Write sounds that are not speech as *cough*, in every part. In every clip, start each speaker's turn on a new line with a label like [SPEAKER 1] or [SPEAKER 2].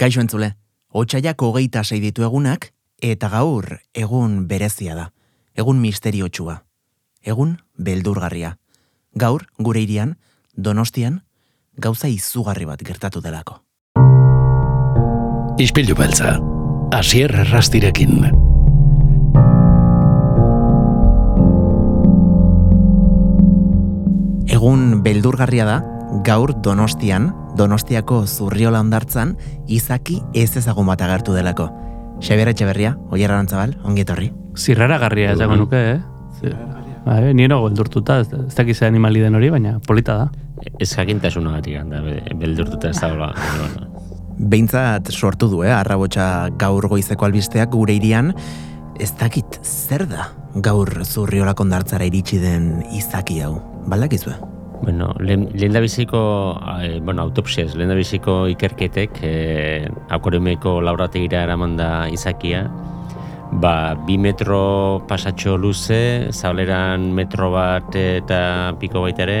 [SPEAKER 1] Kaixo entzule, otxaiak hogeita sei ditu egunak, eta gaur egun berezia da. Egun misteriotsua. Egun beldurgarria. Gaur, gure irian, donostian, gauza izugarri bat gertatu delako.
[SPEAKER 2] Ispilu beltza, asier errastirekin.
[SPEAKER 1] Egun beldurgarria da, gaur donostian, donostiako zurriola ondartzan, izaki ez ezagun bat agertu delako. Xabier Etxeberria, oierra rantzabal, ongi etorri.
[SPEAKER 3] Zirrara garria esango nuke, eh? Bai, nire beldurtuta, ez, ez dakiz animali den hori, baina polita da.
[SPEAKER 4] Ez jakintasuna gatik handa, beldurtuta ez dagoela. bueno.
[SPEAKER 1] Behintzat sortu du, eh? Arrabotsa gaur goizeko albisteak gure irian, ez dakit zer da gaur zurriola kondartzara iritsi den izaki hau. Baldakizue?
[SPEAKER 4] Bueno, lehen da biziko, eh, bueno, autopsiaz, lehen da biziko ikerketek, eh, akoremeko laurategira eraman da izakia, ba, bi metro pasatxo luze, zableran metro bat eta piko baita ere,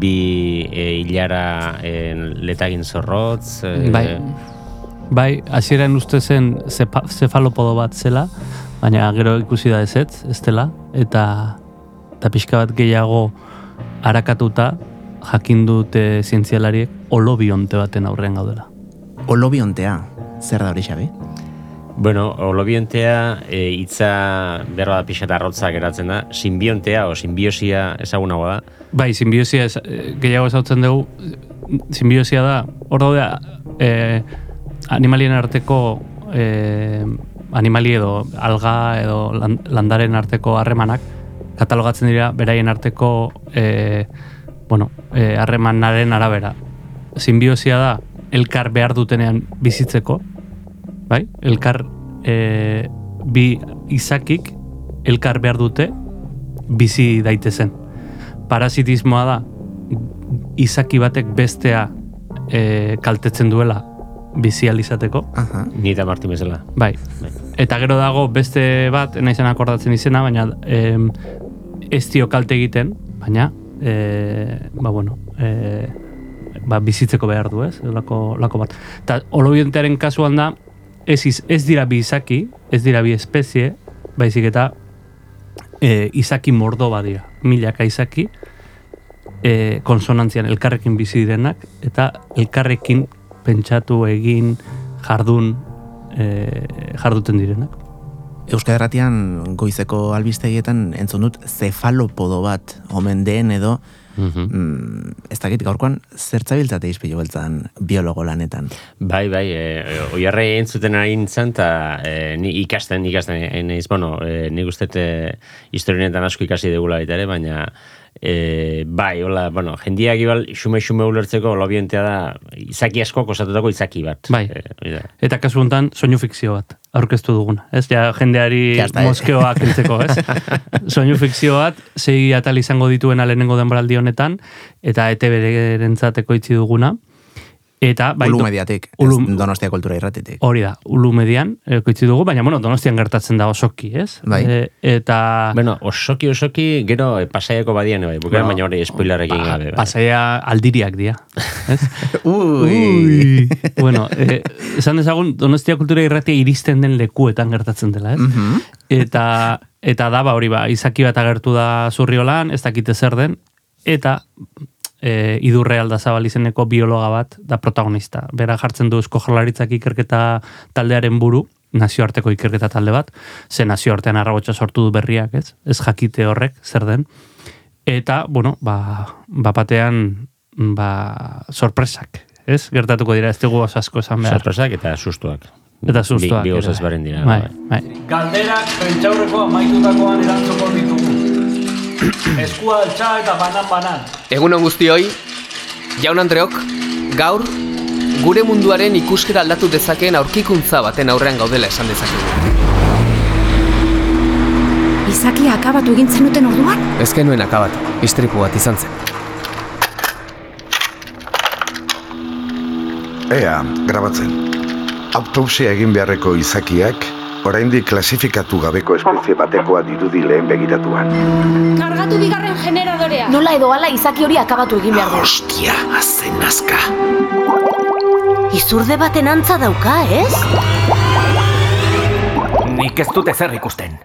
[SPEAKER 4] bi e, hilara e, letagin zorrotz. E,
[SPEAKER 3] Bai, bai hasieran uste zen zefalopodo bat zela, baina gero ikusi da ezetz, ez dela, eta, eta pixka bat gehiago arakatuta jakin dute zientzialariek olobionte baten aurrean gaudela.
[SPEAKER 1] Olobiontea, zer da hori xabi?
[SPEAKER 4] Bueno, holobientea e, hitza berra da pixeta arrotza geratzen da, simbiontea o simbiosia ezagunagoa da.
[SPEAKER 3] Bai, simbiosia ez, eh, gehiago ezautzen dugu, simbiosia da, hor daude, eh, animalien arteko, eh, animali edo alga edo lan- landaren arteko harremanak, katalogatzen dira beraien arteko, eh, bueno, eh, harremanaren arabera. Simbiosia da, elkar behar dutenean bizitzeko, bai? Elkar eh, bi izakik elkar behar dute bizi daitezen parasitismoa da izaki batek bestea e, kaltetzen duela bizi alizateko.
[SPEAKER 1] Aha.
[SPEAKER 4] Ni eta Martin bezala.
[SPEAKER 3] Bai.
[SPEAKER 4] Bai.
[SPEAKER 3] Eta gero dago beste bat, naizen akordatzen izena, baina em, ez dio kalte egiten, baina e, ba bueno, e, ba, bizitzeko behar du, ez? Lako, lako bat. Eta holobientearen kasuan da, ez, iz- ez dira bi izaki, ez dira bi espezie, baizik eta e, izaki mordo badira. Milaka izaki, e, konsonantzian elkarrekin bizi direnak, eta elkarrekin pentsatu egin jardun e, jarduten direnak.
[SPEAKER 1] Euskal Herratian goizeko albistegietan entzun dut zefalopodo bat omen den edo
[SPEAKER 4] Mhm.
[SPEAKER 1] mm, ez dakit gaurkoan zertzabiltzate izpilu beltzan biologo lanetan.
[SPEAKER 4] Bai, bai, e, oiarre entzuten ari nintzen, eta e, ni ikasten, ikasten, e, naiz, bueno, e, nik uste e, historienetan asko ikasi degula baita ere, baina e, bai, hola, bueno, jendiak ibal xume-xume ulertzeko lobientea da izaki asko kosatutako izaki bat.
[SPEAKER 3] Bai.
[SPEAKER 4] E.
[SPEAKER 3] Eta kasu honetan soinu fikzio bat aurkeztu duguna, ez? Ja jendeari
[SPEAKER 1] eh.
[SPEAKER 3] moskeoak entzeko, ez? *laughs* soinu fikzio bat sei atal izango dituena lehenengo denboraldi honetan eta ETB-rentzateko itzi duguna. Eta bai,
[SPEAKER 1] Ulu mediatik,
[SPEAKER 3] Ulu-
[SPEAKER 1] Donostia kultura irratitik.
[SPEAKER 3] hori da, ulu median ekoitzi dugu, baina bueno, donostian gertatzen da osoki, ez?
[SPEAKER 1] Bai.
[SPEAKER 3] E, eta
[SPEAKER 4] Bueno, osoki osoki, gero e, pasaiako badian, bai, bukaren
[SPEAKER 3] Bueno,
[SPEAKER 4] baina hori spoilerrekin gabe. Bai.
[SPEAKER 3] pasaia aldiriak dira, ez? *laughs*
[SPEAKER 1] Ui!
[SPEAKER 3] bueno, eh, esan dezagun, Donostia kultura irratia iristen den lekuetan gertatzen dela, ez?
[SPEAKER 1] Mhm.
[SPEAKER 3] Eta, eta da, ba, hori ba, izaki bat agertu da zurriolan, ez dakite zer den, eta e, idurre aldazabal izeneko biologa bat da protagonista. Bera jartzen du eusko jarlaritzak ikerketa taldearen buru, nazioarteko ikerketa talde bat, ze nazioartean arrabotsa sortu du berriak, ez? Ez jakite horrek, zer den. Eta, bueno, ba, bapatean, ba, sorpresak, ez? Gertatuko dira, ez dugu asko esan behar.
[SPEAKER 4] Sorpresak eta sustuak.
[SPEAKER 3] Eta sustuak.
[SPEAKER 4] Bi, bi
[SPEAKER 3] bai.
[SPEAKER 4] dira.
[SPEAKER 3] Bai,
[SPEAKER 4] bai.
[SPEAKER 3] bai.
[SPEAKER 5] Galderak prentxaurreko amaitutakoan erantzuko ditugu. Eskua altxa eta banan-banan.
[SPEAKER 6] Egunon guztioi, jaun Andreok, gaur gure munduaren ikuskera aldatu dezakeen aurkikuntza baten aurrean gaudela esan dezakegu.
[SPEAKER 7] Izakia akabatu egin zenuten orduan?
[SPEAKER 6] Ez genuen akabatu, istripu bat izan zen.
[SPEAKER 8] Ea, grabatzen. Autopsia egin beharreko izakiak, oraindik klasifikatu gabeko espezie batekoa dirudi lehen begiratuan.
[SPEAKER 9] Kargatu bigarren generadorea.
[SPEAKER 7] Nola edo hala izaki hori akabatu egin behar du.
[SPEAKER 8] Ostia, azen nazka.
[SPEAKER 7] Izurde baten antza dauka, ez?
[SPEAKER 5] Nik ez dut ezer ikusten.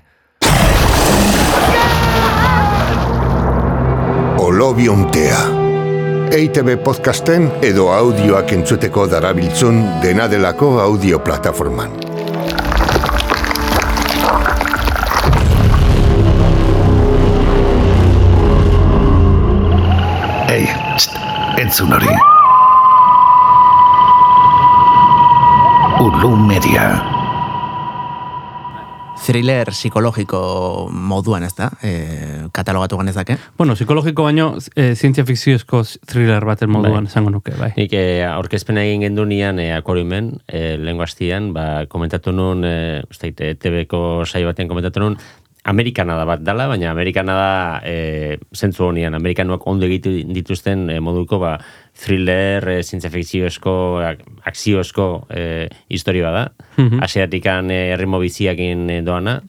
[SPEAKER 10] Olobiontea. EITB podcasten edo audioak entzuteko darabiltzun dena delako audio plataforman.
[SPEAKER 2] Entzun hori. Ulu Media.
[SPEAKER 1] Thriller psikologiko moduan, ez da? E, katalogatu ganezake.
[SPEAKER 3] Bueno, psikologiko baino, e, zientzia fikziozko thriller baten moduan
[SPEAKER 4] Bai.
[SPEAKER 3] esango nuke, bai.
[SPEAKER 4] Nik eh, aurkezpena egin gendu nian eh, akorimen, eh, lehenko hastian, ba, komentatu nun, eh, uste, eh, TV-ko saio batean komentatu nun, Amerikana da bat dala, baina Amerikana da eh, zentzu honian, Amerikanuak ondo egitu dituzten eh, moduko ba, thriller, eh, zientzia fikziozko, ak- akziozko eh, historia da.
[SPEAKER 3] Mhm.
[SPEAKER 4] Asiatikan eh, erritmo biziakin eh, doana,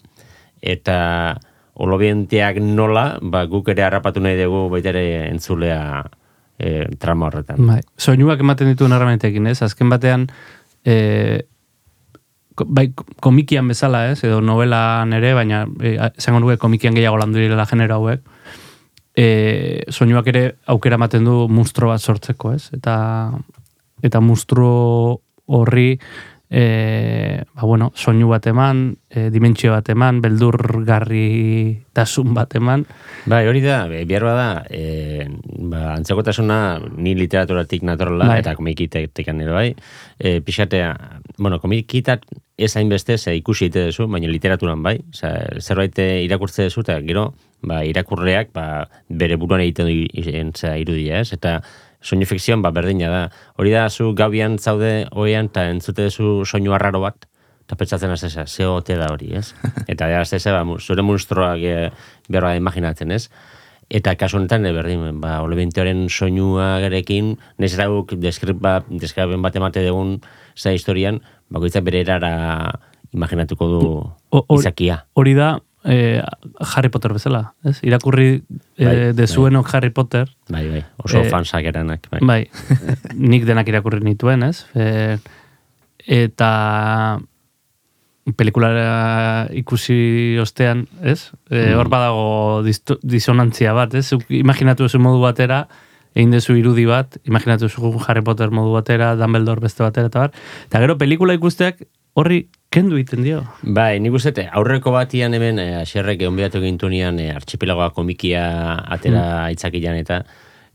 [SPEAKER 4] eta olobienteak nola, ba, guk ere harrapatu nahi dugu baita ere entzulea eh, trama horretan.
[SPEAKER 3] Bai. Soinuak ematen dituen erramentekin, ez? Azken batean, e, bai, ko- komikian bezala, ez? Edo novelan ere, baina e, esango nuke komikian gehiago landu direla genero hauek. E, soinuak ere aukera ematen du monstro bat sortzeko, ez? Eta eta monstro horri e, ba, bueno, soinu bat eman, e, dimentsio bat eman, beldurgarri tasun bat eman.
[SPEAKER 4] Bai, hori da, be- behar bada, e, ba, antzekotasuna ni literaturatik natorla,
[SPEAKER 3] Bai.
[SPEAKER 4] eta komikitek ere bai, e, pixatea, bueno, komikitak ez hainbeste, ze ikusi ite duzu, baina literaturan bai, Osea, zerbait eh, irakurtze duzu, eta gero, ba, irakurreak, ba, bere buruan egiten du irudia, ez? Eta soinu fikzioan, ba, berdina da. Hori da, zu gaubian zaude oean, eta entzute duzu soinu arraro bat, eta pentsatzen az eza, ze ote da hori, ez? *laughs* Eta ja, ez ba, zure monstruoak e, behar bada imaginatzen, ez? Eta kasu honetan, e, berdin, ba, olebinteoren soinua gerekin, nez erauk deskriben bat emate dugun za historian, bakoitzak bere erara imaginatuko du
[SPEAKER 3] O- hor-
[SPEAKER 4] izakia.
[SPEAKER 3] Hori da eh, Harry Potter bezala, ez? Irakurri
[SPEAKER 4] Bai,
[SPEAKER 3] eh, dezuenok Harry Potter,
[SPEAKER 4] Bai, bai, oso
[SPEAKER 3] Eh,
[SPEAKER 4] fansak eranak. Bai.
[SPEAKER 3] bai, nik denak irakurri nituen, ez? E, eta pelikulara ikusi ostean, ez? E, hor badago disto- disonantzia bat, ez? Imaginatu duzu modu batera, egin duzu irudi bat, imaginatu duzu Harry Potter modu batera, Dumbledore beste batera, eta bar. Eta gero pelikula ikusteak horri kendu egiten dio.
[SPEAKER 4] Bai, nik uste, aurreko batian hemen, e, aserrek onbidatu gintunian, e, archipelagoa komikia atera itzakian eta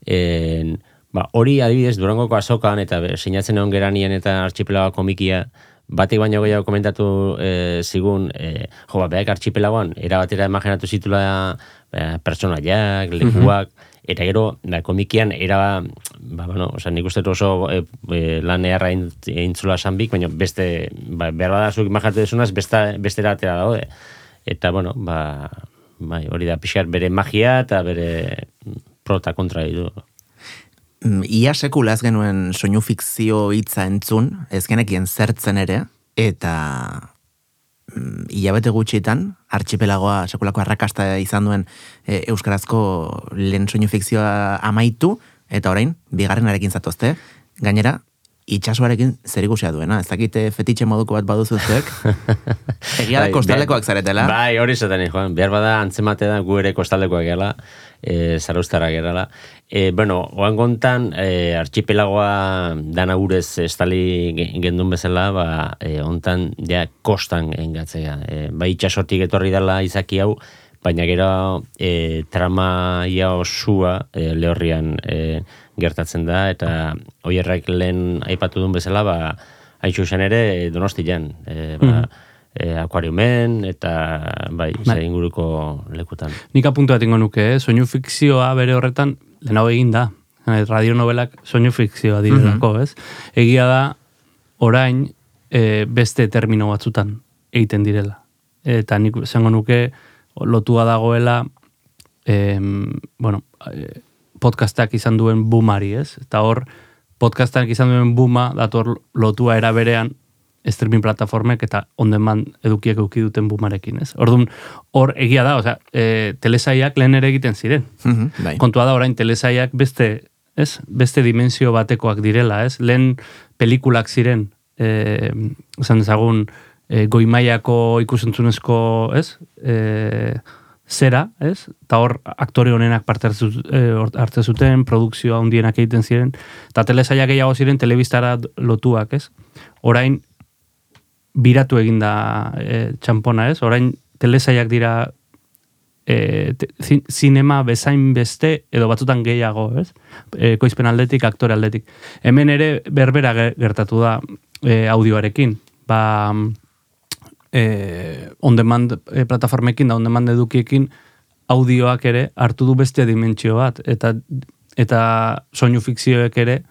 [SPEAKER 4] en, ba, hori adibidez Durangoko azokan eta sinatzen egon geranien eta archipelagoa komikia batek baino gehiago komentatu e, zigun, e, jo, ba, behak archipelagoan, era batera imaginatu zitula e, pertsonaiak, lekuak, eta gero, ba, komikian, era, ba, bueno, oza, nik uste oso e, e, lan eharra intzula sanbik, baina beste, ba, behar bada zuk imaginatu dezunaz, beste, bestera atera daude. Eta, bueno, ba, bai, hori da, pixar bere magia eta bere prota kontra ditu.
[SPEAKER 1] Mm, Ia sekula ez genuen soinu fikzio hitza entzun, ez genekien zertzen ere, eta hilabete gutxitan, archipelagoa sekulako arrakasta izan duen e, euskarazko lehen soinu fikzioa amaitu, eta orain, bigarrenarekin zatozte, gainera, itxasoarekin zer ikusia duena, ez dakite fetitxe moduko bat baduzu zuek, *laughs* egia da
[SPEAKER 4] Bai,
[SPEAKER 1] kostaldekoak zaretela,
[SPEAKER 4] Bai, hori zaten, Joan. Behar bada antzemate da gu ere kostaldekoak gela, e, zaraustara gerala. E, bueno, oan gontan, e, archipelagoa dana urez estali ge- gendun bezala, ba, e, ontan, ja, kostan engatzea. E, bai, itxasotik etorri dela izaki hau, baina gero e, trama ia osua e, lehorrian e, gertatzen da, eta oierrek lehen aipatu duen bezala, ba, hain ere donostian, e, ba, e, akuariumen, eta bai,
[SPEAKER 3] Bai.
[SPEAKER 4] bai. inguruko lekutan.
[SPEAKER 3] Nik apuntu bat nuke, eh? soinu fikzioa bere horretan lehenago egin da. Eh, radionovelak soinu fikzioa direlako, ez? Egia da, orain e, beste termino batzutan egiten direla. Eta nik esango nuke lotua dagoela em, bueno, eh, podcastak izan duen boomari, ez? Eta hor, podcastak izan duen booma, dator lotua era berean, streaming platformek eta on demand edukiek eduki duten boomarekin, ez? Orduan, hor egia da, osea, e, telesaiak lehen ere egiten ziren.
[SPEAKER 1] Mhm, bai.
[SPEAKER 3] Kontua da orain telesaiak beste ez? Beste dimensio batekoak direla, ez? Lehen pelikulak ziren, eh, esan dezagun, eh, goimaiako ikusentzunezko, ez? Eh, zera, ez? Eta hor aktore honenak parte hartze eh, hartze zuten, produkzioa handienak egiten ziren, eta telesaiak gehiago ziren telebistara lotuak, ez? Orain biratu egin da e, txampona, ez? Orain telesaiak dira e, te, zin- zinema bezain beste edo batzutan gehiago, ez? E, koizpen aldetik, aktore aldetik. Hemen ere berbera ge- gertatu da e, audioarekin. Ba, e, on demand e, plataformekin da on demand edukiekin audioak ere hartu du beste dimentsio bat eta eta soinu fikzioek ere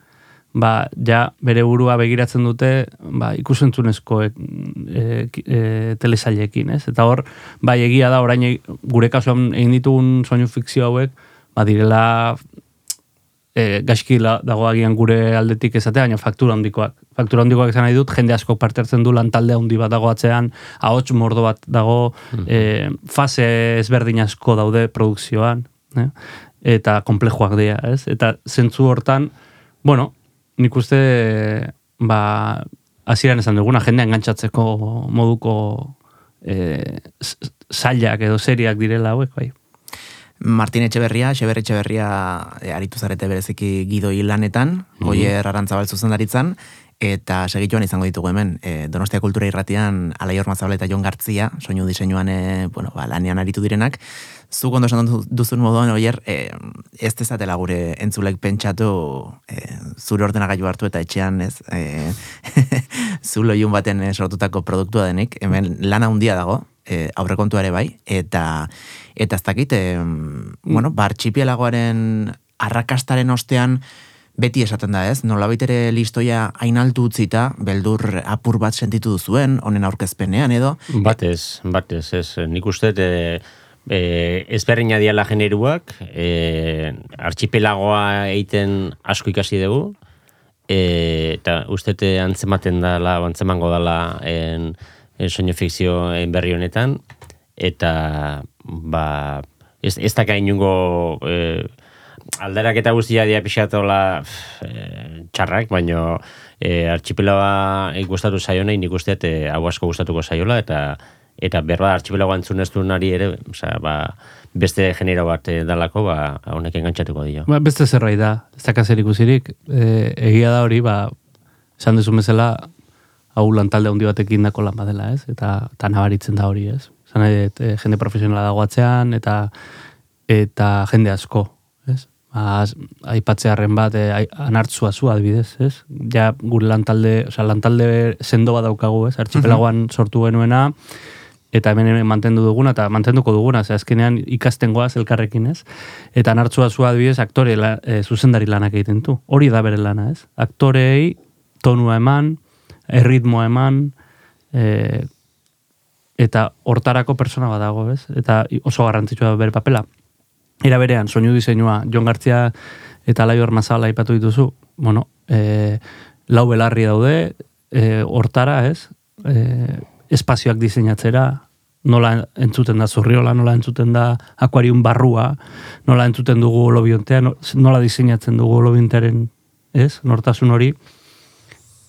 [SPEAKER 3] ba, ja bere burua begiratzen dute ba, ikusentzunezko e, ki- e, telesailekin, ez? Eta hor, bai egia da orain e- gure kasuan egin ditugun soinu fikzio hauek, ba direla e, gaizki dago agian gure aldetik esatea, baina faktura handikoak. Faktura handikoak esan nahi dut, jende asko parte hartzen du lantalde handi bat dago atzean, ahots mordo bat dago, e, fase ezberdin asko daude produkzioan, eh? eta komplejoak dira, ez? Eta zentzu hortan, bueno, nik uste, ba, hasieran esan duguna, jendea engantzatzeko moduko e, s- zailak edo seriak direla hauek, bai.
[SPEAKER 1] Martin Etxeberria, Xeber Etxeberria e, aritu zarete bereziki gidoi lanetan, Goier Arantzabal zuzendaritzan, eta segituan izango ditugu hemen, e, Donostia Kultura Irratian Alaior Mazabal eta Jon Gartzia, soinu diseinuan e, bueno, ba, lanean aritu direnak, zuk ondo esan du- duzun moduan, oier, e, ez dezatela gure entzulek pentsatu e, zure ordenagailu hartu eta etxean, ez, *laughs* e, zulo ilun baten sortutako produktua denik, hemen lana handia dago, e, aurrekontua ere bai, eta eta ez dakit, e, bueno, ba, arrakastaren ostean beti esaten da ez, nolabait ere listoia hain altu utzita, beldur apur bat sentitu duzuen, honen aurkezpenean edo,
[SPEAKER 4] Batez, batez, ez. Nik uste, e, e, ezberdina diala generuak, e, archipelagoa egiten asko ikasi dugu, e, eta uste antzematen dala, antzemango dala en, en soinu fikzio en berri honetan, eta ba, ez, ez da inungo e, alderak eta guztia dia pixatola e, txarrak, baino e, archipelagoa gustatu zaiona, nik uste e, hau asko gustatuko zaiola, eta eta berba archipelagoa entzun ez duenari ere, osea, ba, beste genero bat e, dalako, ba, honek engantzatuko dio.
[SPEAKER 3] Ba, beste zerbait da, ez da kaser ikusirik, e, egia da hori, ba, esan duzu bezala, hau lantalde handi batekin dako lan badela, ez? Eta, eta nabaritzen da hori, ez? Zan e, jende profesionala dago atzean, eta eta jende asko? Ba, aipatzearren bat, e, ai- anartzua zu adibidez, ez? Ja, gure lantalde, osea, lantalde sendo bat daukagu, ez? Archipelagoan sortu genuena, eta hemen mantendu duguna, eta mantenduko duguna, ze azkenean ikasten goaz elkarrekin, ez? Eta nartzua zua adibidez, aktore la, e, zuzendari lanak egiten du. Hori da bere lana, ez? Aktorei tonua eman, erritmoa eman, e, eta hortarako persona bat dago, ez? Eta oso garrantzitsua da bere papela. Era berean, soinu diseinua, Jon Gartzia eta Laior Mazala aipatu dituzu, bueno, e, lau belarri daude, e, hortara, ez? E, espazioak diseinatzera, nola entzuten da zurriola, nola entzuten da akuarium barrua, nola entzuten dugu lobiontea, nola diseinatzen dugu lobiontearen, ez? Nortasun hori.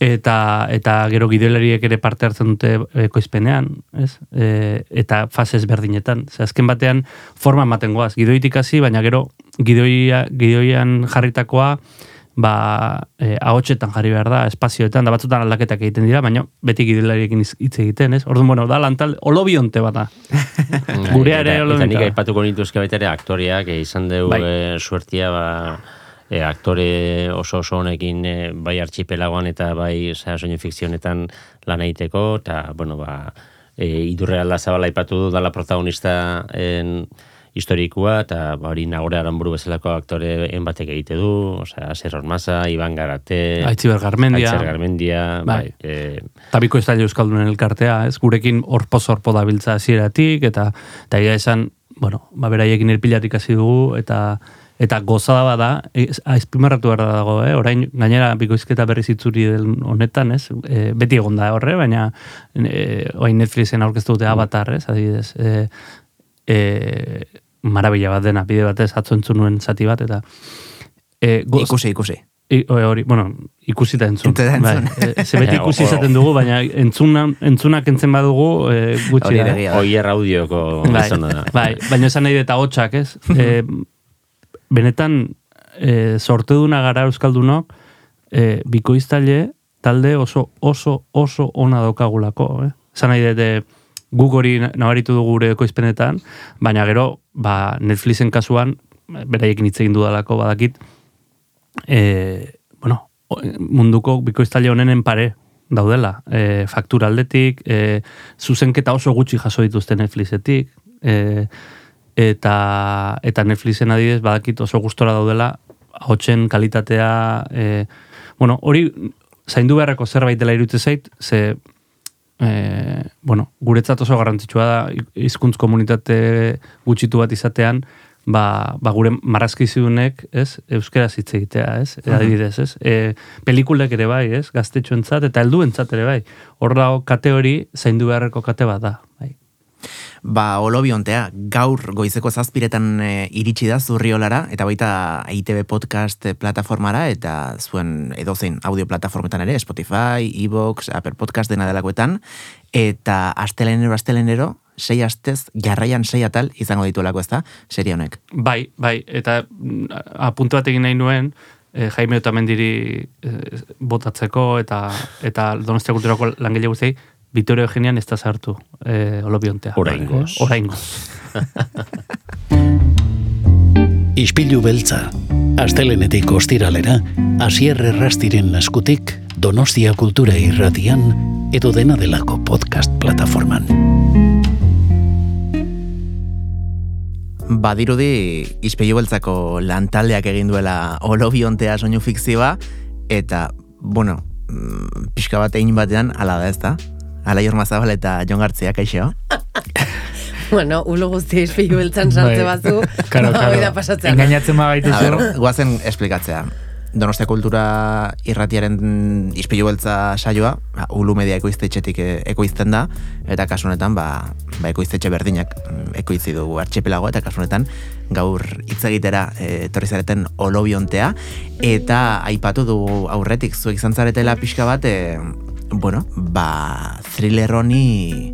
[SPEAKER 3] Eta, eta gero gidoilariek ere parte hartzen dute e, koizpenean, ez? E, eta fase ezberdinetan. Ze azken batean forma ematen goaz. Gidoitik hasi, baina gero gidoia, gidoian jarritakoa ba, e, ahotsetan jarri behar da, espazioetan, da batzutan aldaketak egiten dira, baina beti gidoilariekin hitz- egiten, ez? Orduan, bueno, da lantal, olobionte bat da. *laughs* Gurea ere
[SPEAKER 4] eta, eta
[SPEAKER 3] olobionte
[SPEAKER 4] nik aipatuko nituzke baita ere aktoriak, e, izan dugu
[SPEAKER 3] Bai.
[SPEAKER 4] e, suertia, ba, e, aktore oso oso honekin e, bai archipelagoan eta bai soinu fikzionetan lan egiteko, eta, bueno, ba, e, idurre alda zabala aipatu du dala protagonista en, historikoa, eta ba, hori nagore aranburu bezalako aktoreen batek egite du, osea, Aser Ormaza, Iban Garate,
[SPEAKER 3] Aitziber Garmendia.
[SPEAKER 4] Aitziber Garmendia, bai,
[SPEAKER 3] Bai.
[SPEAKER 4] e,
[SPEAKER 3] Tabiko da Euskaldunen elkartea, ez? Gurekin orpo-zorpo dabiltza hasieratik eta eta egia esan, bueno, ba beraiekin erpilatik hasi dugu eta eta gozada bada, ez- azpimarratu behar dago, eh? orain gainera bikoizketa berriz itzuri den honetan, ez? E, beti egon da horre, baina e, orain Netflixen aurkeztu dute Avatar, ez? Adibidez, e, e, marabila bat dena, bide batez atzo entzun nuen zati bat, eta E, goz,
[SPEAKER 1] Ikusi, ikusi.
[SPEAKER 3] I, o- hori, bueno, ikusi eta entzun.
[SPEAKER 1] Entzun.
[SPEAKER 3] Bai, e, beti *laughs* ikusi izaten dugu, baina entzuna, entzunak entzen badugu e, gutxi
[SPEAKER 1] Hori
[SPEAKER 3] da.
[SPEAKER 1] ere
[SPEAKER 3] eh?
[SPEAKER 1] egia da.
[SPEAKER 4] Oier audioko
[SPEAKER 3] Bai, bai, baina esan nahi eta hotxak, ez? *laughs* e, benetan, e, sorteduna gara euskaldunok, e, bikoiztaile talde oso oso oso ona daukagulako, eh? Esan nahi dut, e, guk hori nabaritu dugu gure ekoizpenetan, baina gero, ba, Netflixen kasuan, beraiekin hitz egin dudalako badakit, e, bueno, munduko bikoiztaile honenen pare daudela. E, faktura aldetik, e, zuzenketa oso gutxi jaso dituzte Netflixetik, e, eta, eta Netflixen adidez badakit oso gustora daudela, hotxen kalitatea, e, bueno, hori zaindu beharreko zerbait dela irute zait, ze e, bueno, guretzat oso garrantzitsua da hizkuntz komunitate gutxitu bat izatean, ba, ba gure marrazkizunek, ez, euskera hitz egitea, ez, adibidez, ez, e, pelikulek ere bai, ez, gaztetxoentzat eta helduentzat ere bai. Hor dago kate hori zaindu beharreko kate bat da, bai.
[SPEAKER 1] Ba, olobiontea, gaur goizeko zazpiretan e, iritsi da zurriolara, eta baita ITB podcast plataformara, eta zuen edozein audio plataformetan ere, Spotify, Evox, Apple Podcast dena delakoetan, eta astelenero, astelenero, sei astez, jarraian sei atal izango dituelako ez da, serie honek.
[SPEAKER 3] Bai, bai, eta apuntu bat egin nahi nuen, eh, Jaime Otamendiri eh, botatzeko eta eta Donostia Kulturako langile guztiei Vitorio Eugenian ez da sartu eh, olobiontea.
[SPEAKER 4] Oraingoz.
[SPEAKER 3] Oraingoz. *laughs*
[SPEAKER 11] Ispilu beltza. Astelenetik ostiralera, Asier Errastiren eskutik, Donostia Kultura Irratian edo dena delako podcast plataforman.
[SPEAKER 1] Badirudi, izpeilu beltzako lantaldeak egin duela olobiontea soinu fikzioa, eta, bueno, mm, pixka bat egin batean, ala da ez da? Ala Mazabal eta Jon Gartzia, kaixo? *laughs*
[SPEAKER 12] Bueno, ulo guztia izpilu beltzan sartze
[SPEAKER 13] Bai.
[SPEAKER 12] batzu, *laughs*
[SPEAKER 13] Karo, *laughs* karo.
[SPEAKER 12] hori da pasatzen.
[SPEAKER 13] Engainatzen
[SPEAKER 1] A ber,
[SPEAKER 13] bagaituzu.
[SPEAKER 1] guazen esplikatzea. Donostia kultura irratiaren izpilu beltza saioa, ba, ulu media ekoiztetxetik e- ekoizten da, eta kasu honetan, ba, ba ekoiztetxe berdinak mm, ekoizi dugu artxepelago, eta kasu honetan gaur hitz egitera e, etorri zareten olobiontea, eta aipatu dugu aurretik zuek izan zaretela pixka bat, e, bueno, ba, thriller honi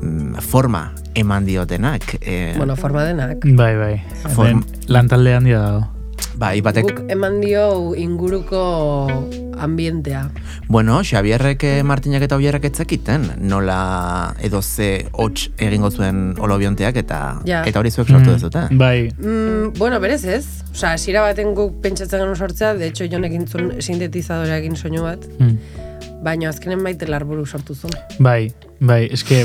[SPEAKER 1] mm, forma eman diotenak. E,
[SPEAKER 12] Bueno, forma denak.
[SPEAKER 13] Bai, bai.
[SPEAKER 1] Form-
[SPEAKER 13] Lantalde handia dago.
[SPEAKER 1] bai, batek,
[SPEAKER 12] Guk eman dio inguruko ambientea.
[SPEAKER 1] Bueno, Xabierrek eh, Martinak eta Oierrek etzekiten, nola edo ze hots egingo zuen olobionteak eta
[SPEAKER 12] Ja.
[SPEAKER 1] eta hori zuek sortu
[SPEAKER 13] Mm,
[SPEAKER 1] dezute.
[SPEAKER 13] Bai.
[SPEAKER 12] Mm, bueno, berez ez. Osa, hasiera baten guk pentsatzen genuen sortzea, de hecho, jonek intzun sintetizadoreakin soinu bat,
[SPEAKER 13] Mm.
[SPEAKER 12] Baina azkenen maite larburu sortu zuen.
[SPEAKER 13] Bai, bai, eske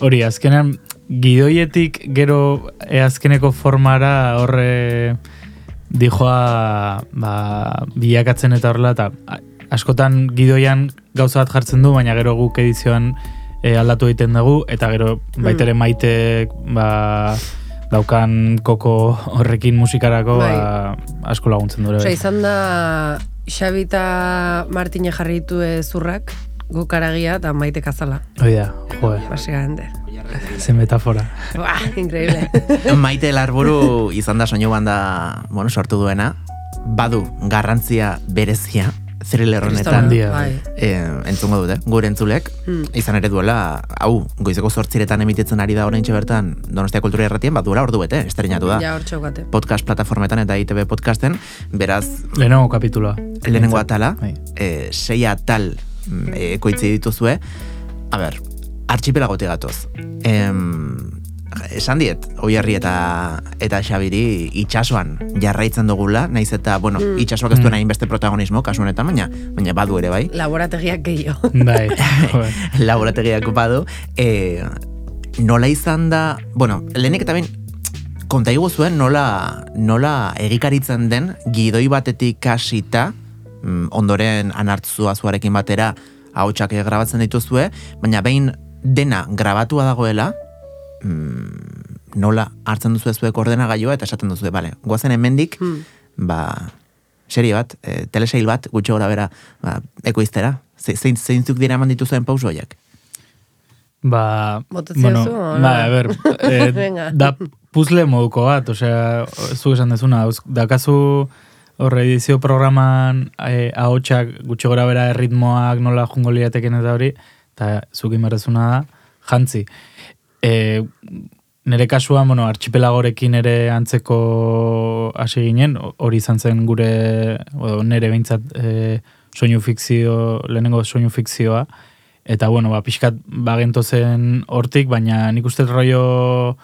[SPEAKER 13] hori azkenean gidoietik gero e, azkeneko formara horre dijoa ba, bilakatzen eta horrela eta askotan gidoian gauza bat jartzen du, baina gero guk edizioan e, aldatu egiten dugu eta gero baita ere maitek ba, daukan koko horrekin musikarako
[SPEAKER 12] Bai.
[SPEAKER 13] ba, asko laguntzen du ere.
[SPEAKER 12] Osa, izan da Xabi eta Martine jarri ditu zurrak, guk aragia eta maite kazala.
[SPEAKER 13] Hoi da, joe,
[SPEAKER 12] Basigamente.
[SPEAKER 13] ze metafora.
[SPEAKER 12] Buah, increíble. *laughs*
[SPEAKER 1] Maite Larburu izan da soinu banda, bueno, sortu duena, badu garrantzia berezia thriller honetan eh, entzungo dute, gure entzulek,
[SPEAKER 12] Hmm.
[SPEAKER 1] izan ere duela, hau, goizeko zortziretan emititzen ari da orain bertan Donostia Kultura Erratien, bat duela ordu bete, estrenatu da.
[SPEAKER 12] Ja.
[SPEAKER 1] Podcast plataformetan eta ITB podcasten, beraz,
[SPEAKER 13] Lehenengo kapituloa.
[SPEAKER 1] lehenengo atala,
[SPEAKER 13] Bai.
[SPEAKER 1] e, sei atal mm, e, ekoitzi dituzue, a ber, archipelagote gatoz. Em, esan diet, oiarri eta eta Xabiri itxasoan jarraitzen dugula, naiz eta, bueno,
[SPEAKER 12] Mm.
[SPEAKER 1] itxasoak ez duen hainbeste protagonismo, kasu honetan, baina, baina badu ere bai,
[SPEAKER 12] Laborategiak gehiago.
[SPEAKER 13] Bai, *laughs*
[SPEAKER 1] laborategiak badu, e, nola izan da, bueno, lehenik eta behin, konta zuen nola, nola egikaritzen den gidoi batetik hasita, mm, ondoren anartzua zuarekin batera ahotsak grabatzen dituzue, baina behin dena grabatua dagoela, mm, nola hartzen duzu zuek ordenagailua eta esaten duzu, bale, goazen hemendik,
[SPEAKER 12] Hmm.
[SPEAKER 1] ba, serie bat, e, telesail bat, gutxo gora bera, ba, ekoiztera. Ze- Zein, zeintzuk dira eman dituzuen pauso horiek?
[SPEAKER 13] Ba, bueno,
[SPEAKER 12] o
[SPEAKER 13] ba, a ber, *laughs* eh,
[SPEAKER 12] Venga.
[SPEAKER 13] da puzle moduko bat, osea, zu esan dezuna, dakazu horre edizio programan eh, ahotsak gutxi gora bera erritmoak nola jungo liateken eta hori, eta zukin barrezuna da, jantzi. E, nere kasuan, bueno, archipelagorekin ere antzeko hasi ginen, hori izan zen gure, o, nere behintzat e, soinu fikzio, lehenengo soinu fikzioa, eta bueno, ba, pixkat bagento zen hortik, baina nik uste rollo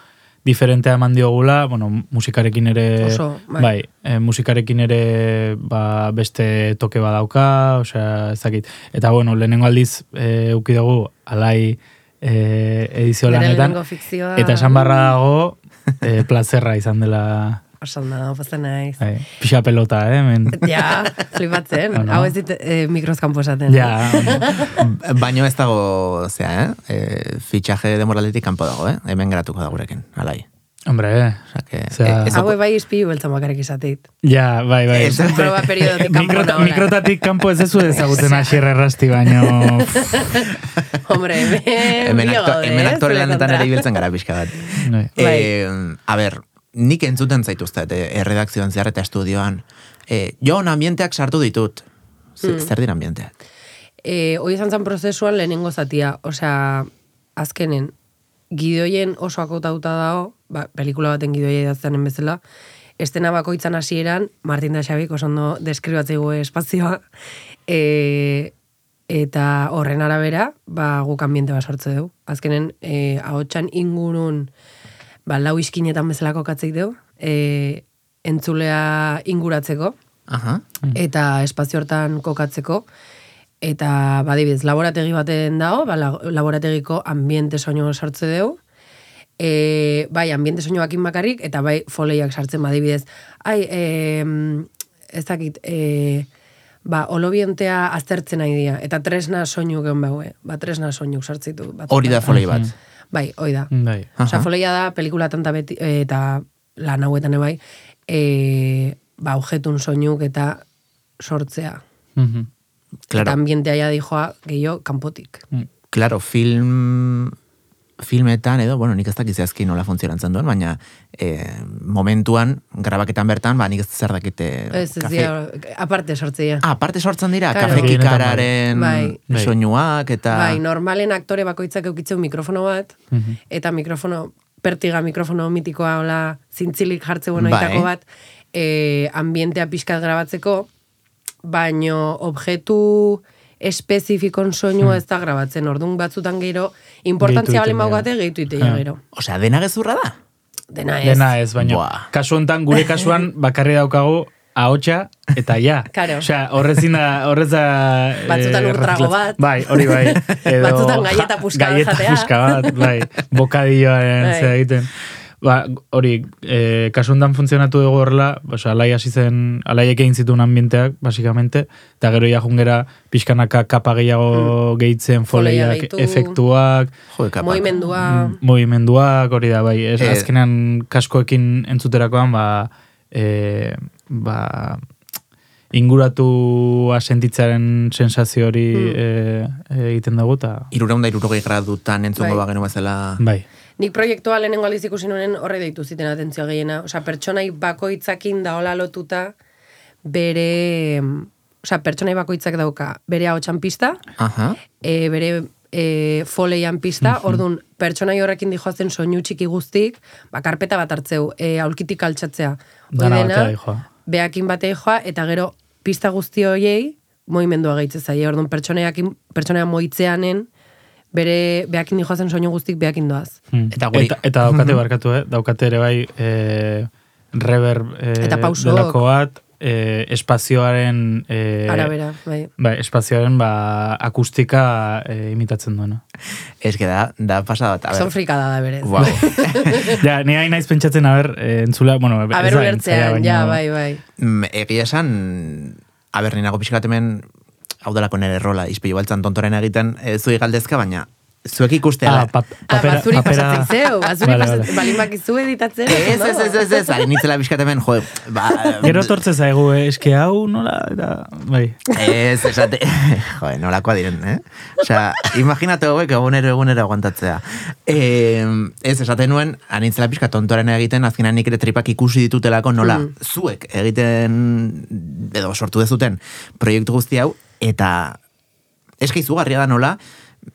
[SPEAKER 13] diferentea eman diogula, bueno, musikarekin ere,
[SPEAKER 12] Oso, bai.
[SPEAKER 13] bai e, musikarekin ere ba, beste toke badauka, osea, ez dakit. Eta bueno, lehenengo aldiz e, uki dugu, alai e, edizio lanetan, eta esan barra dago, e, *laughs* plazerra izan dela
[SPEAKER 12] Oso da, pozten naiz.
[SPEAKER 13] bai, pixa pelota, eh, men. *laughs*
[SPEAKER 12] Ja, flipatzen.
[SPEAKER 1] Bueno.
[SPEAKER 12] Hau ez dit eh, mikrozkampo esaten.
[SPEAKER 13] Ja, *laughs*
[SPEAKER 1] Baino ez dago, zea, eh? E, fitxaje demoraletik kanpo dago, eh? Hemen geratuko da gurekin, alai.
[SPEAKER 13] Hombre, eh.
[SPEAKER 1] Osea, que,
[SPEAKER 13] Osea-
[SPEAKER 1] eh,
[SPEAKER 12] Hau bai izpilu beltzan bakarrik izatit.
[SPEAKER 13] Ja, bai, bai.
[SPEAKER 1] Ez,
[SPEAKER 12] Proba periodotik kanpo *laughs*
[SPEAKER 13] Mikrota,
[SPEAKER 12] nagoela.
[SPEAKER 13] mikrotatik kanpo ez dezu ezagutzen *laughs* asierra errasti, baino... *laughs*
[SPEAKER 12] Hombre, hemen,
[SPEAKER 1] hemen, akto,
[SPEAKER 12] eh,
[SPEAKER 1] aktore lanetan ere ibiltzen gara pixka bat.
[SPEAKER 13] Bai.
[SPEAKER 1] Eh, a ber, nik entzuten zaituztet, eh, erredakzioan zehar eta estudioan. Eh, Jon, ambienteak sartu ditut. Z-
[SPEAKER 12] Mm.
[SPEAKER 1] Zer dira ambienteak?
[SPEAKER 12] E, hoi izan zen prozesuan lehenengo zatia. Osea, azkenen, gidoien oso akotauta dago, ba, pelikula baten gidoia idazteanen bezala, estena bakoitzan hasieran Martin da Xabik oso ondo deskribatzeigu espazioa, e, eta horren arabera, ba, guk ambiente bat sortze dugu. Azkenen, e, ahotsan ingurun, ba, lau iskinetan bezalako katzeik dugu, e, entzulea inguratzeko,
[SPEAKER 1] Aha.
[SPEAKER 12] eta espazio hortan kokatzeko, eta badibidez, laborategi baten dago, ba, la- laborategiko ambiente soinu sartze dugu, e, bai, ambiente soinu bakin bakarrik, eta bai, foleiak sartzen badibidez. Ai, e, ez dakit, e, ba, olobientea aztertzen nahi dira, eta tresna soinu gehan baue, ba, tresna soinu sartzitu. Bat,
[SPEAKER 1] Hori da folei bat.
[SPEAKER 12] Bai, hoi da.
[SPEAKER 13] Bai.
[SPEAKER 12] Osea,
[SPEAKER 1] Aha.
[SPEAKER 12] foleia da, pelikula tanta beti, eh, eta lan hauetan bai, e, ba, objetun soinuk eta sortzea.
[SPEAKER 13] Mhm.
[SPEAKER 12] Eta
[SPEAKER 1] Claro,
[SPEAKER 12] ambientea ja dijoa gehiago kanpotik.
[SPEAKER 1] claro, film filmetan edo, bueno, nik ez dakit zehazki nola funtzionatzen duen, baina eh, momentuan, grabaketan bertan, ba, nik ez zer dakite...
[SPEAKER 12] Ez, ez
[SPEAKER 1] kafe-
[SPEAKER 12] dira, aparte sortzea.
[SPEAKER 1] Ah, aparte sortzen dira,
[SPEAKER 12] Claro.
[SPEAKER 1] kafe kikararen
[SPEAKER 12] Bai.
[SPEAKER 13] Bai.
[SPEAKER 1] soinuak eta...
[SPEAKER 12] Bai, normalen aktore bakoitzak eukitzen mikrofono bat,
[SPEAKER 13] Mhm.
[SPEAKER 12] eta mikrofono, pertiga mikrofono mitikoa, hola, zintzilik jartze bueno
[SPEAKER 1] Bai.
[SPEAKER 12] bat, e, ambientea pixkat grabatzeko, baino objektu espezifikon soinua ez da grabatzen, orduan batzutan gero, importantzia
[SPEAKER 13] dira.
[SPEAKER 12] baugate, gehitu iteia
[SPEAKER 13] Ah.
[SPEAKER 12] gero.
[SPEAKER 1] Osea, dena gezurra da?
[SPEAKER 12] Dena ez.
[SPEAKER 13] Dena ez, baina
[SPEAKER 1] Buah.
[SPEAKER 13] kasu hontan gure kasuan *laughs* bakarri daukagu ahotsa eta ja.
[SPEAKER 12] Claro.
[SPEAKER 13] Osea, horrezin da, horrez da... *laughs* eh,
[SPEAKER 12] Batzutan ur trago
[SPEAKER 13] erreziklatz-
[SPEAKER 12] bat.
[SPEAKER 13] Bai, hori bai. *laughs* Edo,
[SPEAKER 12] Batzutan galleta
[SPEAKER 13] ja-
[SPEAKER 12] puska bat
[SPEAKER 13] galleta
[SPEAKER 12] jatea.
[SPEAKER 13] puska bat, bai. Bokadilloaren
[SPEAKER 12] Bai.
[SPEAKER 13] zera egiten. Ba, hori, e, kasu hontan funtzionatu dugu horrela, osea, alai hasi zen, alaiek egin zituen ambienteak, basikamente, eta gero ja jungera pixkanaka kapa gehiago gehitzen,
[SPEAKER 12] Foleia
[SPEAKER 13] foleiak,
[SPEAKER 12] gehitu.
[SPEAKER 13] efektuak,
[SPEAKER 1] Jo, kapaz.
[SPEAKER 12] Moimendua,
[SPEAKER 13] Mm, movimenduak, hori da, bai. Ez,
[SPEAKER 1] Eh,
[SPEAKER 13] azkenean kaskoekin entzuterakoan, ba, e, ba, inguratu sentitzaren sensazio hori
[SPEAKER 12] Hmm.
[SPEAKER 13] e, e, egiten dugu, eta...
[SPEAKER 1] Irureunda irurogei gradutan entzungo
[SPEAKER 12] Bai.
[SPEAKER 1] bagenu bezala...
[SPEAKER 13] Bai.
[SPEAKER 12] Nik proiektua lehenengo aldiz ikusi nuen horre deitu ziten atentzioa gehiena. Osea, pertsonai bakoitzakin daola lotuta bere... Osea, pertsonai bakoitzak dauka bere ahotsan pista,
[SPEAKER 1] Aha.
[SPEAKER 12] e, bere e, foleian pista, orduan pertsonai horrekin dijoazen soinu txiki guztik, ba, karpeta bat hartzeu, e, aulkitik altxatzea.
[SPEAKER 13] Dana
[SPEAKER 12] beakin batei joa, eta gero pista guzti horiei moimendua gehitzen zaie. Orduan pertsonaiakin, pertsonaia moitzeanen, bere beakin dijoazen soinu guztik beakin doaz.
[SPEAKER 13] Mm.
[SPEAKER 1] Eta guri-
[SPEAKER 13] eta, eta daukate barkatu, eh? Daukate ere bai e, reverb e,
[SPEAKER 12] Eta
[SPEAKER 13] delako bat, e, espazioaren... E,
[SPEAKER 12] Arabera, bai.
[SPEAKER 13] Bai, espazioaren ba, akustika e, imitatzen duena.
[SPEAKER 1] Ez que da, da pasada bat.
[SPEAKER 12] Son frikada da berez.
[SPEAKER 1] Wow. *laughs*
[SPEAKER 13] ja, ni hain naiz pentsatzen, a ber, entzula, bueno,
[SPEAKER 12] A ber ulertzean, ja, bai, bai.
[SPEAKER 1] Mm, Egia esan, a ber, ninago pixkat hemen, hau delako nire rola, izpilu baltzan tontoren egiten, ez zui galdezka, baina zuek ikustea.
[SPEAKER 13] Ah, pap,
[SPEAKER 12] Ah,
[SPEAKER 13] papera,
[SPEAKER 12] bazuri
[SPEAKER 13] papera...
[SPEAKER 12] pasatzen zeu, bazuri
[SPEAKER 13] Vale,
[SPEAKER 12] pasatzen,
[SPEAKER 13] vale.
[SPEAKER 12] balin bakizu editatzen.
[SPEAKER 1] Ez, ez, ez, ez, ez, ari nitzela bizkatemen, jo, ba... *laughs*
[SPEAKER 13] Gero tortze zaigu, eh, eske hau nola, eta, bai.
[SPEAKER 1] Ez, esate, *laughs* joe, nolakoa diren, eh? Osea, imaginate hauek egunero egunero aguantatzea. E, ez, esate nuen, anitzela pixka tontoaren egiten, azkenan nik ere tripak ikusi ditutelako nola,
[SPEAKER 12] Mm.
[SPEAKER 1] zuek egiten, edo sortu dezuten proiektu guzti hau, eta eska izugarria da nola,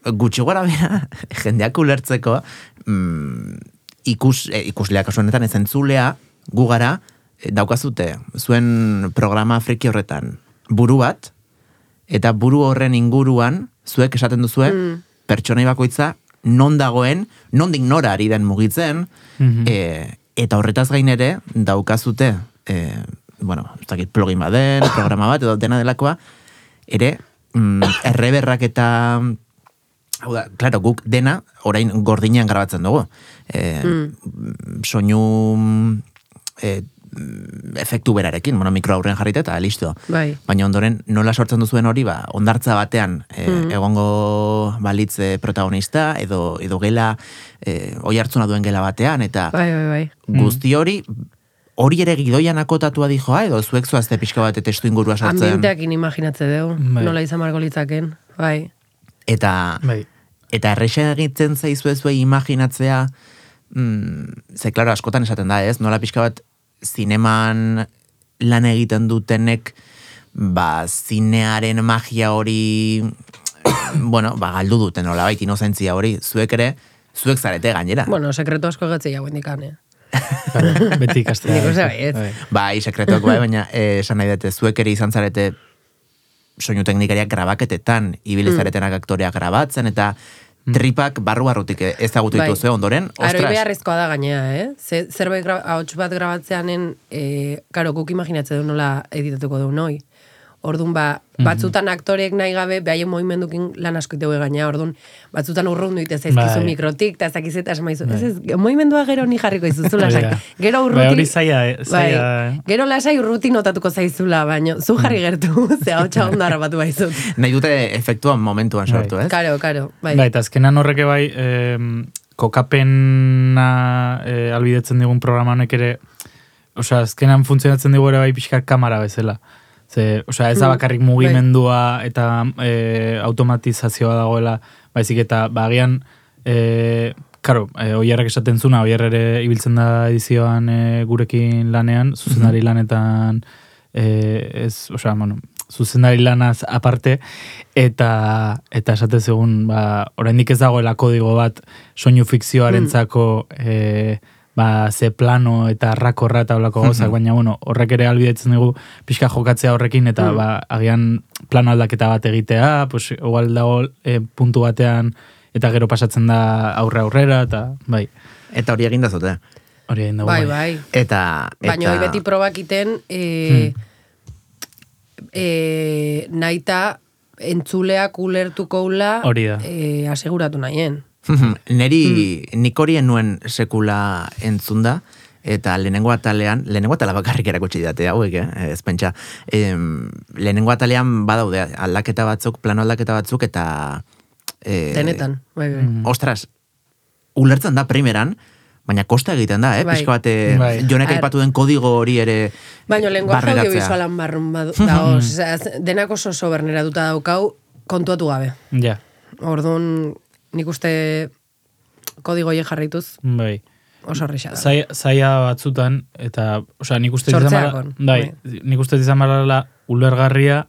[SPEAKER 1] gutxi gora bera, *laughs* jendeak ulertzeko, mm, ikus, eh, ikusleak kasu honetan, ez entzulea, gu gara, eh, daukazute, zuen programa friki horretan, buru bat, eta buru horren inguruan, zuek esaten duzue,
[SPEAKER 12] Mm.
[SPEAKER 1] pertsonai bakoitza, non dagoen, nondik nora ari den mugitzen,
[SPEAKER 13] Mhm.
[SPEAKER 1] e, eta horretaz gain ere, daukazute, e, bueno, ez dakit plugin baden, programa bat, edo dena delakoa, ere, mm, erreberrak eta Hau da, claro, guk dena orain gordinean grabatzen dugu. E, Soinu e, efektu berarekin, bueno, mikro aurrean jarrita eta listo.
[SPEAKER 12] Bai.
[SPEAKER 1] Baina ondoren nola sortzen duzuen hori, ba, ondartza batean e,
[SPEAKER 12] Mm.
[SPEAKER 1] egongo balitze protagonista, edo, edo gela, e, oi hartzuna duen gela batean, eta
[SPEAKER 12] Bai, bai, bai.
[SPEAKER 1] guzti hori, hori ere gidoian akotatua dijoa, edo zuek zoazte pixka bat testu ingurua sartzen.
[SPEAKER 12] Ambienteakin imaginatze dugu,
[SPEAKER 1] Bai.
[SPEAKER 12] nola izan marko litzaken. Bai.
[SPEAKER 1] Eta,
[SPEAKER 13] bai.
[SPEAKER 1] eta errexen egiten zaizu ez imaginatzea, mm, ze, klaro, askotan esaten da, ez? Nola pixka bat zineman lan egiten dutenek, ba, zinearen magia hori, *coughs* bueno, ba, galdu duten, nola baita inozentzia hori, zuek ere, zuek zarete gainera.
[SPEAKER 12] Bueno, sekreto asko gatzei hau indikan, eh?
[SPEAKER 13] Beti ikastea.
[SPEAKER 12] Nik uste baietz.
[SPEAKER 13] Bai.
[SPEAKER 1] Bai, sekretuak bai, baina eh, esan nahi dute, zuek ere izan zarete soinu teknikariak grabaketetan, ibili
[SPEAKER 12] Mm.
[SPEAKER 1] aktoreak grabatzen, eta tripak barru-barrutik ezagutu
[SPEAKER 12] Bai.
[SPEAKER 1] dituzue ondoren,
[SPEAKER 12] Aroi
[SPEAKER 1] ostras,
[SPEAKER 12] beharrezkoa da gainea, eh? Ze, zerbait ahots bat grabatzeanen, eh, karo, guk imaginatzen du nola editatuko du noi. Orduan, ba,
[SPEAKER 13] Mhm.
[SPEAKER 12] batzutan aktoreek nahi gabe, behaien movimendukin lan asko itegue gainea, orduan, batzutan urrundu ite zaizkizu
[SPEAKER 13] Bai.
[SPEAKER 12] mikrotik, eta ez dakiz eta esmaizu. Ez ez, movimendua gero ni jarriko izuzu
[SPEAKER 13] Hori
[SPEAKER 12] lasai.
[SPEAKER 13] da.
[SPEAKER 12] Gero
[SPEAKER 13] Bai,
[SPEAKER 12] urruti...
[SPEAKER 13] hori zaila, eh, zaila, eh.
[SPEAKER 12] Gero lasai urruti notatuko zaizula, baina zu jarri gertu, *laughs* ze hau txagon da harrapatu baizut.
[SPEAKER 1] nahi dute efektua momentuan sortu, ez?
[SPEAKER 12] Karo, karo, bai.
[SPEAKER 13] Bai, eta azkenan horreke bai, em, kokapena e, albidetzen digun programa honek ere, osea, azkenan funtzionatzen digu ere bai pixkar kamera bezala. Ze, osea, ez da
[SPEAKER 12] Mm,
[SPEAKER 13] bakarrik mugimendua eta e, automatizazioa dagoela, baizik eta bagian, e, karo, e, oiarrak esaten zuna, oiar ere ibiltzen da edizioan e, gurekin lanean, zuzendari lanetan, e, ez, osea, bueno, zuzendari lanaz aparte, eta eta esate zegun, ba, oraindik ez dagoela kodigo bat soinu fikzioarentzako e, ba, ze plano eta rakorra eta olako gauzak,
[SPEAKER 1] Mhm.
[SPEAKER 13] baina bueno, horrek ere albidetzen dugu pixka jokatzea horrekin, eta
[SPEAKER 1] Mm.
[SPEAKER 13] ba, agian plano aldaketa bat egitea, pues, igual dago e, puntu batean, eta gero pasatzen da aurre aurrera, eta bai.
[SPEAKER 1] Eta hori egin da zute.
[SPEAKER 13] Hori egin dago,
[SPEAKER 12] Bai, bai.
[SPEAKER 1] Eta,
[SPEAKER 12] Baina
[SPEAKER 1] eta
[SPEAKER 12] hori beti probakiten, e, e, naita entzuleak ulertuko ula
[SPEAKER 1] Hori da.
[SPEAKER 12] e, aseguratu nahien.
[SPEAKER 1] Neri,
[SPEAKER 12] Hmm.
[SPEAKER 1] nik hori enuen sekula entzunda, eta lehenengo atalean, lehenengo atala bakarrik erakutsi date hauek, eh? ez pentsa. Em, lehenengo atalean badaude aldaketa batzuk, plano aldaketa batzuk, eta... E,
[SPEAKER 12] Denetan, bai, bai.
[SPEAKER 1] Ostras, ulertzen da primeran, baina kosta egiten da, eh?
[SPEAKER 12] Bai.
[SPEAKER 1] Pixka bat, eh,
[SPEAKER 12] Bai.
[SPEAKER 1] jonek aipatu den kodigo hori ere
[SPEAKER 12] Baina lenguaje audiovisualan barrun badu, dago, osea, denak oso oso daukau, kontuatu gabe.
[SPEAKER 13] Ja,
[SPEAKER 12] Orduan, nik uste kodigo hie jarraituz,
[SPEAKER 13] bai.
[SPEAKER 12] oso horreixa da.
[SPEAKER 13] Zai- zaila batzutan, eta, osea, nik uste izan barra- bai, nik uste izan barrala ulergarria,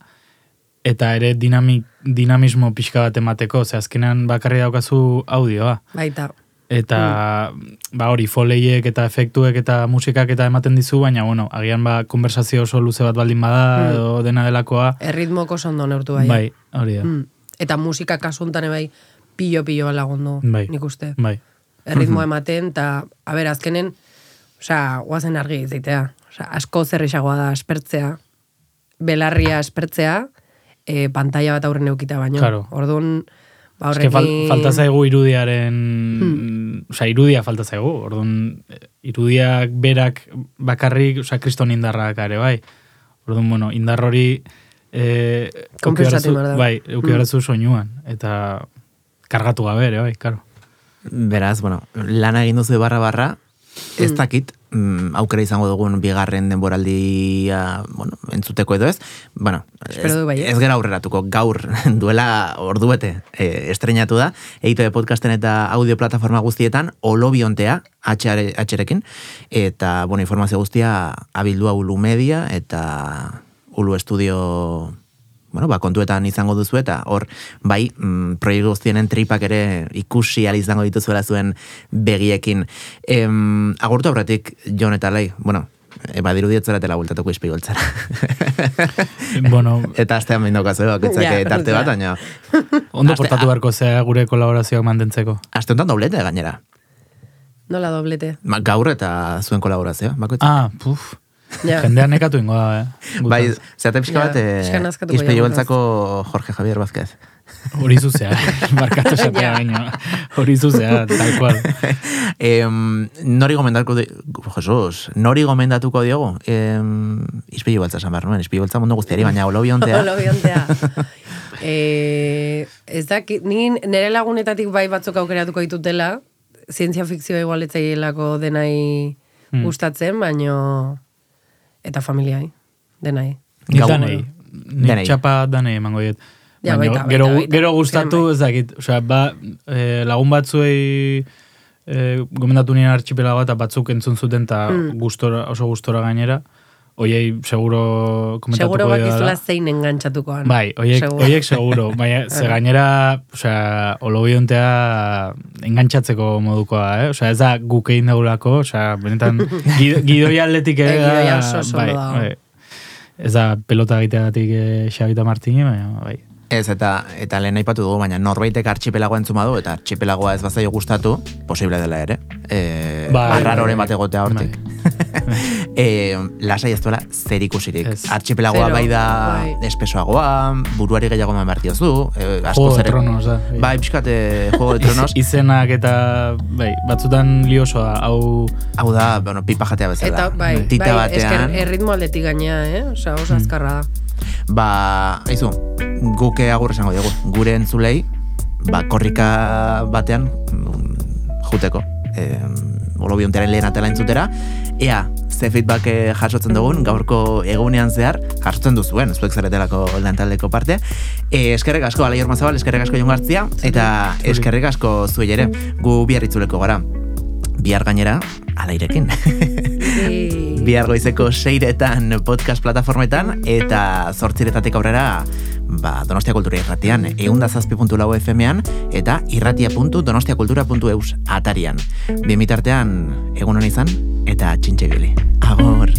[SPEAKER 13] eta ere dinamik, dinamismo pixka bat emateko, ze azkenean bakarri daukazu audioa.
[SPEAKER 12] Baita.
[SPEAKER 13] Eta, ba hori, foleiek eta efektuek eta musikak eta ematen dizu, baina, bueno, agian ba, konversazio oso luze bat baldin bada,
[SPEAKER 12] Mm.
[SPEAKER 13] edo dena delakoa.
[SPEAKER 12] Erritmoko oso ondo neurtu bai.
[SPEAKER 13] Bai, hori da.
[SPEAKER 12] Mm. Eta musika kasuntan bai pilo-pilo lagundu,
[SPEAKER 13] Bai.
[SPEAKER 12] nik uste.
[SPEAKER 13] Bai.
[SPEAKER 12] Erritmo ematen, eta, a ber, azkenen, osea, guazen argi izitea. Osea, asko zerrexagoa da espertzea, belarria espertzea, e, pantalla bat aurren eukita baino.
[SPEAKER 13] Claro.
[SPEAKER 12] Orduan, ba
[SPEAKER 13] Eske fal,
[SPEAKER 12] horrekin...
[SPEAKER 13] falta zaigu irudiaren... Osea, irudia falta zaigu. Orduan, eh, irudiak berak bakarrik, osea, kriston indarrak ere, bai. Orduan, bueno, indar hori... Eh, euki
[SPEAKER 12] behar da.
[SPEAKER 13] Bai, euki
[SPEAKER 12] Mm.
[SPEAKER 13] behar zu soinuan. Eta, kargatu gabe ere, bai, karo.
[SPEAKER 1] Beraz, bueno, lana egin duzu barra barra, ez dakit, mm, aukera izango dugun bigarren denboraldia, bueno, entzuteko edo ez, bueno, ez,
[SPEAKER 12] du baietz.
[SPEAKER 1] ez gara aurreratuko, gaur *laughs* duela orduete e, estrenatu da, EITB podcasten eta audio plataforma guztietan, olobiontea, atxerekin, eta, bueno, informazio guztia abildua Ulu Media eta Ulu Estudio bueno, ba, kontuetan izango duzu eta hor, bai, mm, proiektu guztienen tripak ere ikusi al izango dituzuela zuen begiekin. Em, agurtu aurretik, Jon eta Lai, bueno, e, badiru dietzera tela bultatuko izpigoltzara. *laughs*
[SPEAKER 13] bueno,
[SPEAKER 1] eta astean behin daukazu, bakoitzak
[SPEAKER 12] Ja,
[SPEAKER 1] ja, tarte bat, baina...
[SPEAKER 13] Ondo
[SPEAKER 1] Aste-
[SPEAKER 13] portatu beharko zea gure kolaborazioak mantentzeko.
[SPEAKER 1] Aste honetan doblete gainera.
[SPEAKER 12] Nola doblete.
[SPEAKER 1] Ma, gaur eta zuen kolaborazioa, bakoitzak.
[SPEAKER 13] Ah, puf.
[SPEAKER 12] Ja. *laughs*
[SPEAKER 13] Jendean nekatu ingo da, eh?
[SPEAKER 1] Bai, zeate pixka
[SPEAKER 12] Ja,
[SPEAKER 1] bat, eh,
[SPEAKER 12] pixka nazkatuko
[SPEAKER 1] izpegi beltzako Jorge Javier Vázquez.
[SPEAKER 13] Hori zuzea, *laughs* markatu esatea
[SPEAKER 12] Ja.
[SPEAKER 13] baino. Hori zuzea, tal cual. *laughs*
[SPEAKER 1] em, nori gomendatuko di... Jesus, nori gomendatuko diogu? Em, izpegi beltza esan behar nuen, izpegi beltza mundu guztiari, baina olobiontea.
[SPEAKER 12] Olobiontea. e, ez dakit, ni nire lagunetatik bai batzuk aukeratuko ditutela, zientzia fikzioa igualetzaielako denai
[SPEAKER 13] Hmm.
[SPEAKER 12] gustatzen, baino eta familiai, denai.
[SPEAKER 13] Ni
[SPEAKER 1] Gau-
[SPEAKER 13] danei. Ni
[SPEAKER 1] Danei.
[SPEAKER 13] txapa danei emango diet.
[SPEAKER 12] Ja,
[SPEAKER 13] Baina
[SPEAKER 12] baita,
[SPEAKER 13] gero,
[SPEAKER 12] baita, baita.
[SPEAKER 13] gero gustatu, ez dakit, osea, ba, eh, lagun batzuei eh, gomendatu nien archipelago eta batzuk entzun zuten eta
[SPEAKER 12] Mm.
[SPEAKER 13] gustora, oso gustora gainera. Oiei seguro komentatuko
[SPEAKER 12] Seguro
[SPEAKER 13] didala.
[SPEAKER 12] bakizula zein engantzatukoan.
[SPEAKER 13] Bai, oiek,
[SPEAKER 12] Seguro.
[SPEAKER 13] oiek seguro. *laughs* Baina, ze gainera, osea, olobiontea engantzatzeko modukoa, eh? Osea, ez da guk egin daulako, osea, benetan, *laughs* gido, gidoi atletik ere
[SPEAKER 12] Eh,
[SPEAKER 13] da,
[SPEAKER 12] gidoia oso
[SPEAKER 13] bai,
[SPEAKER 12] dago.
[SPEAKER 13] bai. Ez da pelota egiteagatik eh, Xabita Martini, baina, bai.
[SPEAKER 1] Ez, eta, eta lehen aipatu dugu, baina norbaitek archipelagoa entzuma du, eta archipelagoa ez bazaio gustatu, posible dela ere. E,
[SPEAKER 13] Bai,
[SPEAKER 1] arraroren
[SPEAKER 13] bai,
[SPEAKER 1] bat egotea hortik. *laughs* e, lasai ez duela zer ikusirik.
[SPEAKER 13] Ez.
[SPEAKER 1] Archipelagoa
[SPEAKER 12] Zero,
[SPEAKER 1] bai da
[SPEAKER 12] bai.
[SPEAKER 1] espesoagoa, buruari gehiago eman behar diozu, e, asko
[SPEAKER 13] Juego de Tronos da. bai.
[SPEAKER 1] Bai, pixkat, e, Juego de *laughs* Tronos.
[SPEAKER 13] Iz, izenak eta, bai, batzutan liosoa, hau...
[SPEAKER 1] Hau da, bueno, pipa jatea bezala.
[SPEAKER 12] Eta, bai,
[SPEAKER 1] Tita
[SPEAKER 12] bai, esker
[SPEAKER 1] batean,
[SPEAKER 12] erritmo aldetik gainea, eh? Osa, oso
[SPEAKER 13] Mm.
[SPEAKER 12] azkarra da.
[SPEAKER 1] Ba, aizu, guke agur esango diegu, gure entzulei, ba, korrika batean, mm, juteko, e, olobiontearen lehen atela entzutera, ea, ze feedback eh, jasotzen dugun, gaurko egunean zehar, jasotzen duzuen, zuek zaretelako lantaldeko parte. E, eskerrek asko, Alai Ormazabal, eskerrek asko jongartzia, eta eskerrek asko zuei ere, gu bihar itzuleko gara. Bihar gainera, alairekin. Bihar goizeko seiretan podcast plataformetan eta zortziretatik aurrera ba, Donostia Kultura irratian, eunda zazpi puntu lau FM-ean eta irratia.donostiakultura.eus atarian. Bimitartean, egun hon izan eta txintxe. Agor!